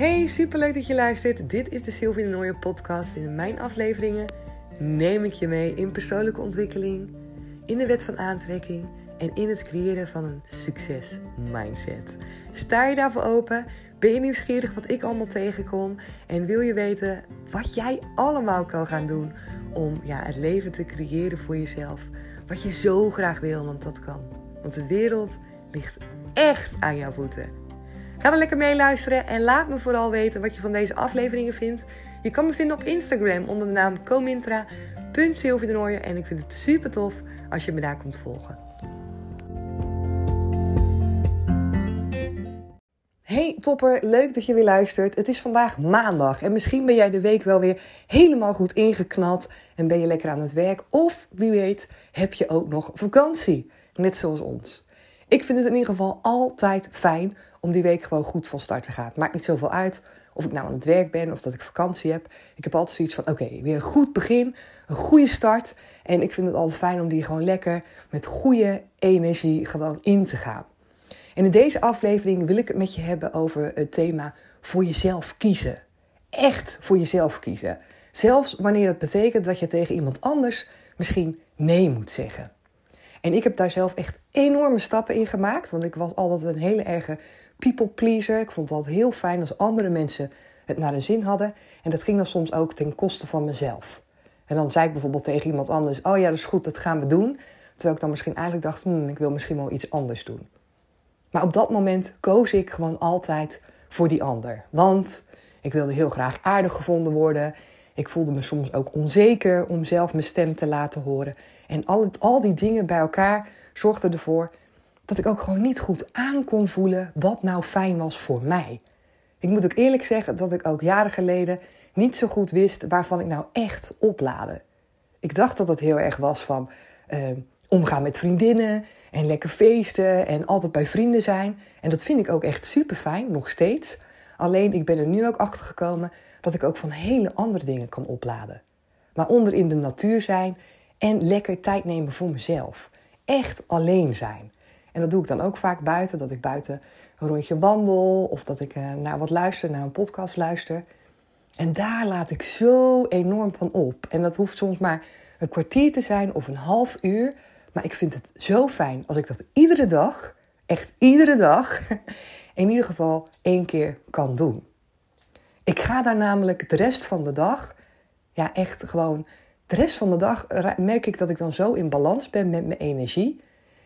Hey, superleuk dat je luistert. Dit is de Sylvie de Nooijen podcast. In mijn afleveringen neem ik je mee in persoonlijke ontwikkeling, in de wet van aantrekking en in het creëren van een succes mindset. Sta je daarvoor open? Ben je nieuwsgierig wat ik allemaal tegenkom? En wil je weten wat jij allemaal kan gaan doen om ja, het leven te creëren voor jezelf? Wat je zo graag wil, want dat kan. Want de wereld ligt echt aan jouw voeten. Ga er lekker mee luisteren en laat me vooral weten wat je van deze afleveringen vindt. Je kan me vinden op Instagram onder de naam comintra.sylviedenoorje en ik vind het super tof als je me daar komt volgen. Hey topper, leuk dat je weer luistert. Het is vandaag maandag en misschien ben jij de week wel weer helemaal goed ingeknald en ben je lekker aan het werk. Of wie weet, heb je ook nog vakantie, net zoals ons. Ik vind het in ieder geval altijd fijn om die week gewoon goed van start te gaan. Maakt niet zoveel uit of ik nou aan het werk ben of dat ik vakantie heb. Ik heb altijd zoiets van: oké, weer een goed begin, een goede start. En ik vind het altijd fijn om die gewoon lekker met goede energie gewoon in te gaan. En in deze aflevering wil ik het met je hebben over het thema voor jezelf kiezen. Echt voor jezelf kiezen. Zelfs wanneer dat betekent dat je tegen iemand anders misschien nee moet zeggen. En ik heb daar zelf echt enorme stappen in gemaakt. Want ik was altijd een hele erge people pleaser. Ik vond het altijd heel fijn als andere mensen het naar hun zin hadden. En dat ging dan soms ook ten koste van mezelf. En dan zei ik bijvoorbeeld tegen iemand anders: Oh ja, dat is goed, dat gaan we doen. Terwijl ik dan misschien eigenlijk dacht: hmm, ik wil misschien wel iets anders doen. Maar op dat moment koos ik gewoon altijd voor die ander. Want ik wilde heel graag aardig gevonden worden. Ik voelde me soms ook onzeker om zelf mijn stem te laten horen. En al, al die dingen bij elkaar zorgden ervoor dat ik ook gewoon niet goed aan kon voelen wat nou fijn was voor mij. Ik moet ook eerlijk zeggen dat ik ook jaren geleden niet zo goed wist waarvan ik nou echt opladen. Ik dacht dat het heel erg was van uh, omgaan met vriendinnen en lekker feesten en altijd bij vrienden zijn. En dat vind ik ook echt super fijn, nog steeds. Alleen ik ben er nu ook achter gekomen dat ik ook van hele andere dingen kan opladen. Waaronder in de natuur zijn en lekker tijd nemen voor mezelf. Echt alleen zijn. En dat doe ik dan ook vaak buiten. Dat ik buiten een rondje wandel of dat ik eh, naar wat luister, naar een podcast luister. En daar laat ik zo enorm van op. En dat hoeft soms maar een kwartier te zijn of een half uur. Maar ik vind het zo fijn als ik dat iedere dag, echt iedere dag, in ieder geval één keer kan doen. Ik ga daar namelijk de rest van de dag, ja echt gewoon, de rest van de dag merk ik dat ik dan zo in balans ben met mijn energie.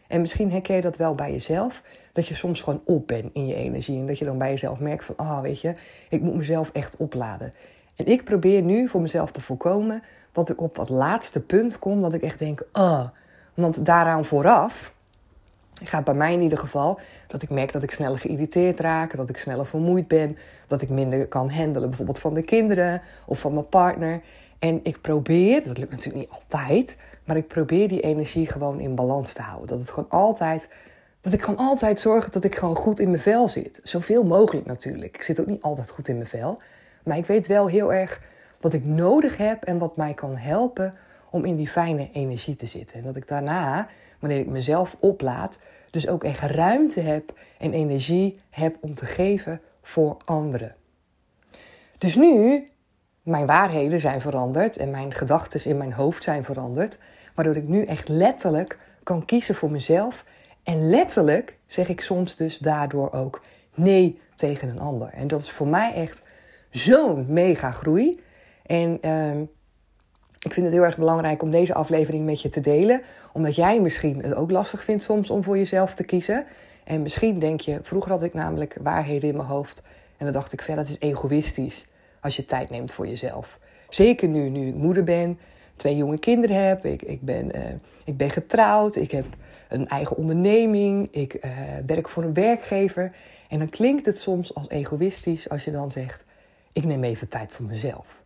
En misschien herken je dat wel bij jezelf, dat je soms gewoon op bent in je energie. En dat je dan bij jezelf merkt van, ah oh, weet je, ik moet mezelf echt opladen. En ik probeer nu voor mezelf te voorkomen dat ik op dat laatste punt kom dat ik echt denk, ah, oh. want daaraan vooraf gaat bij mij in ieder geval dat ik merk dat ik sneller geïrriteerd raak, dat ik sneller vermoeid ben, dat ik minder kan handelen, bijvoorbeeld van de kinderen of van mijn partner. En ik probeer, dat lukt natuurlijk niet altijd, maar ik probeer die energie gewoon in balans te houden. Dat het gewoon altijd, dat ik gewoon altijd zorg dat ik gewoon goed in mijn vel zit. Zoveel mogelijk natuurlijk. Ik zit ook niet altijd goed in mijn vel. Maar ik weet wel heel erg wat ik nodig heb en wat mij kan helpen om in die fijne energie te zitten. En dat ik daarna, wanneer ik mezelf oplaad, dus ook echt ruimte heb en energie heb om te geven voor anderen. Dus nu, mijn waarheden zijn veranderd en mijn gedachten in mijn hoofd zijn veranderd, waardoor ik nu echt letterlijk kan kiezen voor mezelf. En letterlijk zeg ik soms dus daardoor ook nee tegen een ander. En dat is voor mij echt zo'n mega groei. En uh, ik vind het heel erg belangrijk om deze aflevering met je te delen. Omdat jij misschien het ook lastig vindt soms om voor jezelf te kiezen. En misschien denk je, vroeger had ik namelijk waarheden in mijn hoofd. En dan dacht ik, verder, het is egoïstisch als je tijd neemt voor jezelf. Zeker nu, nu ik moeder ben, twee jonge kinderen heb. Ik, ik, ben, uh, ik ben getrouwd, ik heb een eigen onderneming. Ik uh, werk voor een werkgever. En dan klinkt het soms als egoïstisch als je dan zegt, ik neem even tijd voor mezelf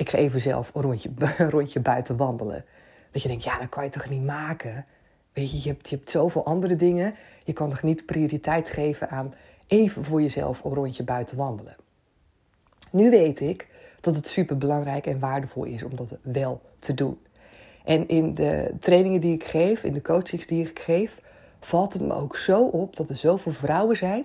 ik ga even zelf een rondje, rondje buiten wandelen. Dat je denkt, ja, dat kan je toch niet maken? Weet je, je hebt, je hebt zoveel andere dingen. Je kan toch niet prioriteit geven aan even voor jezelf een rondje buiten wandelen. Nu weet ik dat het super belangrijk en waardevol is om dat wel te doen. En in de trainingen die ik geef, in de coachings die ik geef, valt het me ook zo op dat er zoveel vrouwen zijn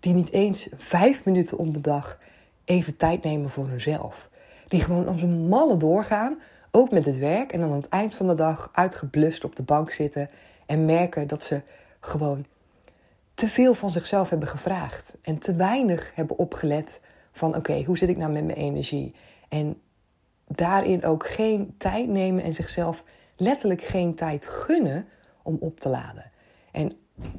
die niet eens vijf minuten om de dag even tijd nemen voor hunzelf. Die gewoon als een malle doorgaan, ook met het werk. En dan aan het eind van de dag uitgeblust op de bank zitten en merken dat ze gewoon te veel van zichzelf hebben gevraagd. En te weinig hebben opgelet van oké, hoe zit ik nou met mijn energie? En daarin ook geen tijd nemen en zichzelf letterlijk geen tijd gunnen om op te laden. En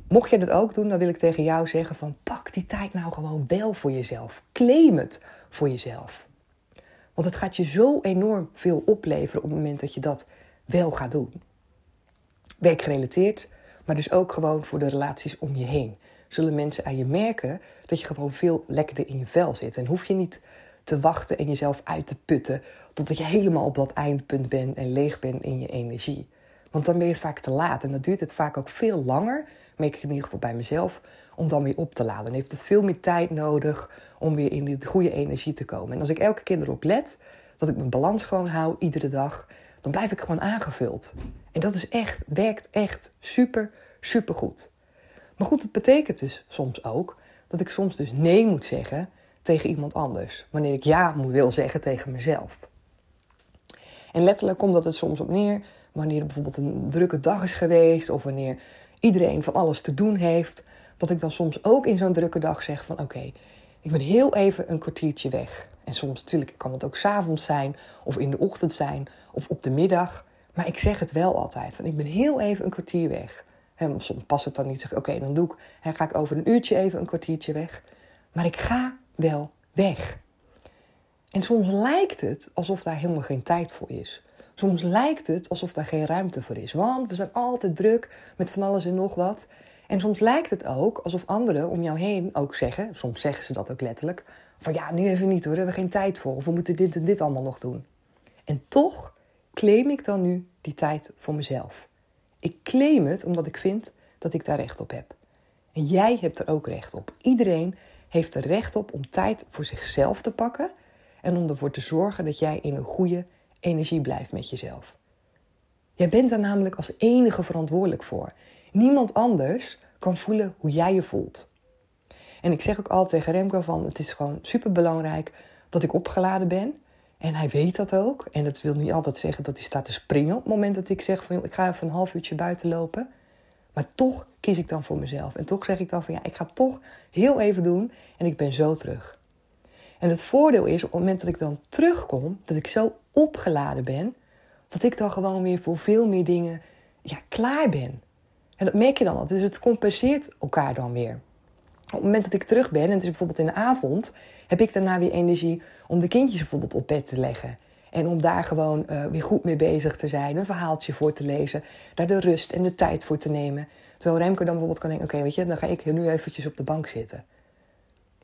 mocht je dat ook doen, dan wil ik tegen jou zeggen van pak die tijd nou gewoon wel voor jezelf. Claim het voor jezelf. Want het gaat je zo enorm veel opleveren op het moment dat je dat wel gaat doen. Werkgerelateerd, maar dus ook gewoon voor de relaties om je heen. Zullen mensen aan je merken dat je gewoon veel lekkerder in je vel zit. En hoef je niet te wachten en jezelf uit te putten totdat je helemaal op dat eindpunt bent en leeg bent in je energie. Want dan ben je vaak te laat en dan duurt het vaak ook veel langer, merk ik in ieder geval bij mezelf, om dan weer op te laden. Dan heeft het veel meer tijd nodig om weer in die goede energie te komen. En als ik elke keer erop let dat ik mijn balans gewoon hou, iedere dag, dan blijf ik gewoon aangevuld. En dat is echt, werkt echt super, super goed. Maar goed, het betekent dus soms ook dat ik soms dus nee moet zeggen tegen iemand anders. Wanneer ik ja moet wil zeggen tegen mezelf. En letterlijk komt dat het soms op neer wanneer er bijvoorbeeld een drukke dag is geweest of wanneer iedereen van alles te doen heeft, dat ik dan soms ook in zo'n drukke dag zeg van oké, ik ben heel even een kwartiertje weg. En soms natuurlijk kan het ook s'avonds zijn of in de ochtend zijn of op de middag. Maar ik zeg het wel altijd, van ik ben heel even een kwartier weg. En soms past het dan niet, zeg oké, dan doe ik, en ga ik over een uurtje even een kwartiertje weg. Maar ik ga wel weg. En soms lijkt het alsof daar helemaal geen tijd voor is. Soms lijkt het alsof daar geen ruimte voor is. Want we zijn altijd druk met van alles en nog wat. En soms lijkt het ook alsof anderen om jou heen ook zeggen, soms zeggen ze dat ook letterlijk, van ja, nu even niet hoor, we hebben geen tijd voor. Of we moeten dit en dit allemaal nog doen. En toch claim ik dan nu die tijd voor mezelf. Ik claim het omdat ik vind dat ik daar recht op heb. En jij hebt er ook recht op. Iedereen heeft er recht op om tijd voor zichzelf te pakken en om ervoor te zorgen dat jij in een goede energie blijft met jezelf. Jij bent daar namelijk als enige verantwoordelijk voor. Niemand anders kan voelen hoe jij je voelt. En ik zeg ook altijd tegen Remco van het is gewoon super belangrijk dat ik opgeladen ben. En hij weet dat ook. En dat wil niet altijd zeggen dat hij staat te springen op het moment dat ik zeg van ik ga even een half uurtje buiten lopen. Maar toch kies ik dan voor mezelf. En toch zeg ik dan van ja, ik ga toch heel even doen en ik ben zo terug. En het voordeel is, op het moment dat ik dan terugkom, dat ik zo opgeladen ben, dat ik dan gewoon weer voor veel meer dingen ja, klaar ben. En dat merk je dan al. Dus het compenseert elkaar dan weer. Op het moment dat ik terug ben, en het is bijvoorbeeld in de avond, heb ik daarna weer energie om de kindjes bijvoorbeeld op bed te leggen. En om daar gewoon uh, weer goed mee bezig te zijn, een verhaaltje voor te lezen, daar de rust en de tijd voor te nemen. Terwijl Remke dan bijvoorbeeld kan denken: oké, weet je, dan ga ik nu eventjes op de bank zitten.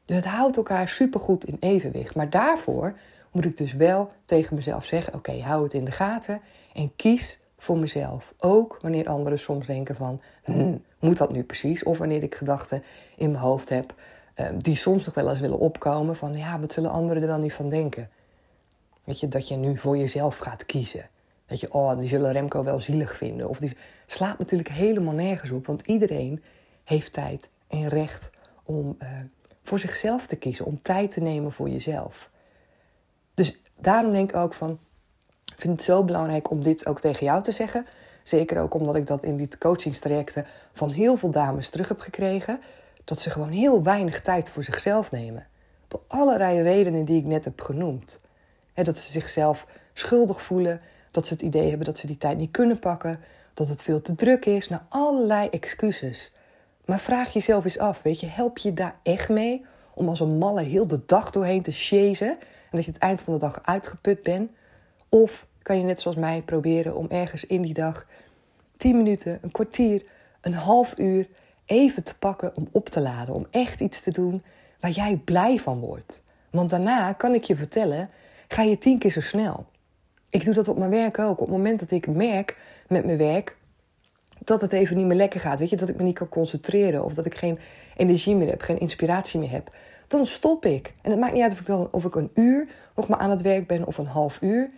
Dus het houdt elkaar supergoed in evenwicht. Maar daarvoor moet ik dus wel tegen mezelf zeggen: oké, hou het in de gaten en kies voor mezelf. Ook wanneer anderen soms denken van, hm, moet dat nu precies? Of wanneer ik gedachten in mijn hoofd heb ehm, die soms nog wel eens willen opkomen van, ja, wat zullen anderen er wel niet van denken? Weet je, dat je nu voor jezelf gaat kiezen. Dat je, oh, die zullen Remco wel zielig vinden. Of die slaat natuurlijk helemaal nergens op, want iedereen heeft tijd en recht om uh, voor zichzelf te kiezen, om tijd te nemen voor jezelf. Dus daarom denk ik ook van, ik vind het zo belangrijk om dit ook tegen jou te zeggen. Zeker ook omdat ik dat in die coachingstrajecten van heel veel dames terug heb gekregen. Dat ze gewoon heel weinig tijd voor zichzelf nemen. Door allerlei redenen die ik net heb genoemd. dat ze zichzelf schuldig voelen. Dat ze het idee hebben dat ze die tijd niet kunnen pakken. Dat het veel te druk is. Nou, allerlei excuses. Maar vraag jezelf eens af, weet je, help je daar echt mee om als een malle heel de dag doorheen te chasen en dat je het eind van de dag uitgeput bent? Of kan je net zoals mij proberen om ergens in die dag 10 minuten, een kwartier, een half uur even te pakken om op te laden, om echt iets te doen waar jij blij van wordt. Want daarna kan ik je vertellen, ga je tien keer zo snel. Ik doe dat op mijn werk ook. Op het moment dat ik merk met mijn werk dat het even niet meer lekker gaat. Weet je, dat ik me niet kan concentreren of dat ik geen energie meer heb, geen inspiratie meer heb. Dan stop ik. En het maakt niet uit of ik dan of ik een uur nog maar aan het werk ben of een half uur.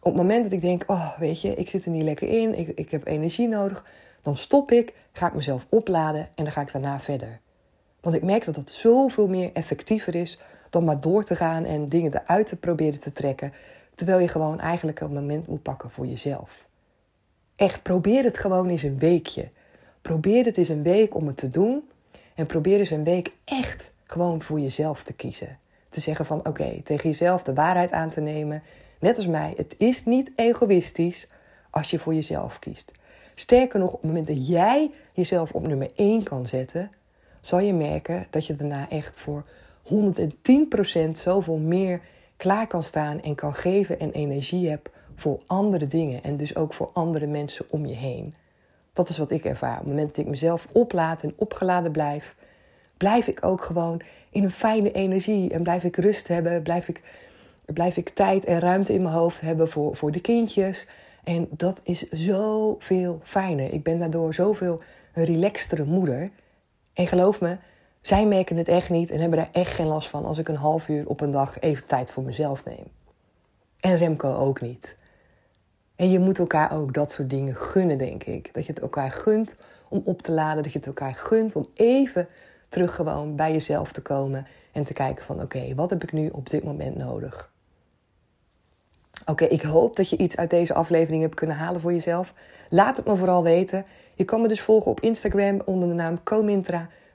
Op het moment dat ik denk, oh weet je, ik zit er niet lekker in, ik, ik heb energie nodig, dan stop ik, ga ik mezelf opladen en dan ga ik daarna verder. Want ik merk dat dat zoveel meer effectiever is dan maar door te gaan en dingen eruit te proberen te trekken. Terwijl je gewoon eigenlijk een moment moet pakken voor jezelf. Echt, probeer het gewoon eens een weekje. Probeer het eens een week om het te doen. En probeer eens een week echt gewoon voor jezelf te kiezen. Te zeggen van oké, tegen jezelf de waarheid aan te nemen. Net als mij, het is niet egoïstisch als je voor jezelf kiest. Sterker nog, op het moment dat jij jezelf op nummer 1 kan zetten, zal je merken dat je daarna echt voor 110% zoveel meer klaar kan staan en kan geven en energie hebt voor andere dingen en dus ook voor andere mensen om je heen. Dat is wat ik ervaar. Op het moment dat ik mezelf oplaat en opgeladen blijf, blijf ik ook gewoon in een fijne energie en blijf ik rust hebben, blijf ik, blijf ik tijd en ruimte in mijn hoofd hebben voor, voor de kindjes. En dat is zoveel fijner. Ik ben daardoor zoveel een relaxtere moeder. En geloof me, zij merken het echt niet en hebben daar echt geen last van als ik een half uur op een dag even tijd voor mezelf neem. En Remco ook niet. En je moet elkaar ook dat soort dingen gunnen, denk ik. Dat je het elkaar gunt om op te laden, dat je het elkaar gunt om even terug gewoon bij jezelf te komen en te kijken van oké, wat heb ik nu op dit moment nodig? Oké, ik hoop dat je iets uit deze aflevering hebt kunnen halen voor jezelf. Laat het me vooral weten. Je kan me dus volgen op Instagram onder de naam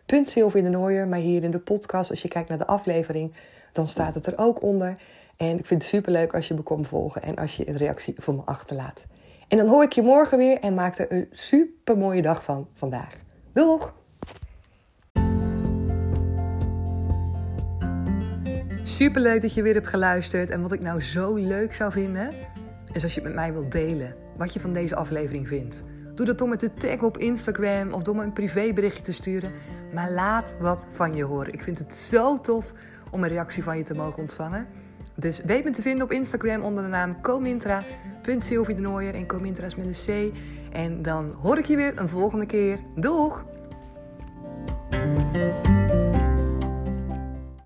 comintra.silvindenooier. Maar hier in de podcast, als je kijkt naar de aflevering, dan staat het er ook onder. En ik vind het superleuk als je me komt volgen en als je een reactie voor me achterlaat. En dan hoor ik je morgen weer en maak er een super mooie dag van vandaag. Doeg! Superleuk dat je weer hebt geluisterd. En wat ik nou zo leuk zou vinden, is als je het met mij wilt delen. Wat je van deze aflevering vindt. Doe dat door met de tag op Instagram of door me een privéberichtje te sturen. Maar laat wat van je horen. Ik vind het zo tof om een reactie van je te mogen ontvangen. Dus weet me te vinden op Instagram onder de naam comintra.sylvie En Comintra is met een C. En dan hoor ik je weer een volgende keer. Doeg!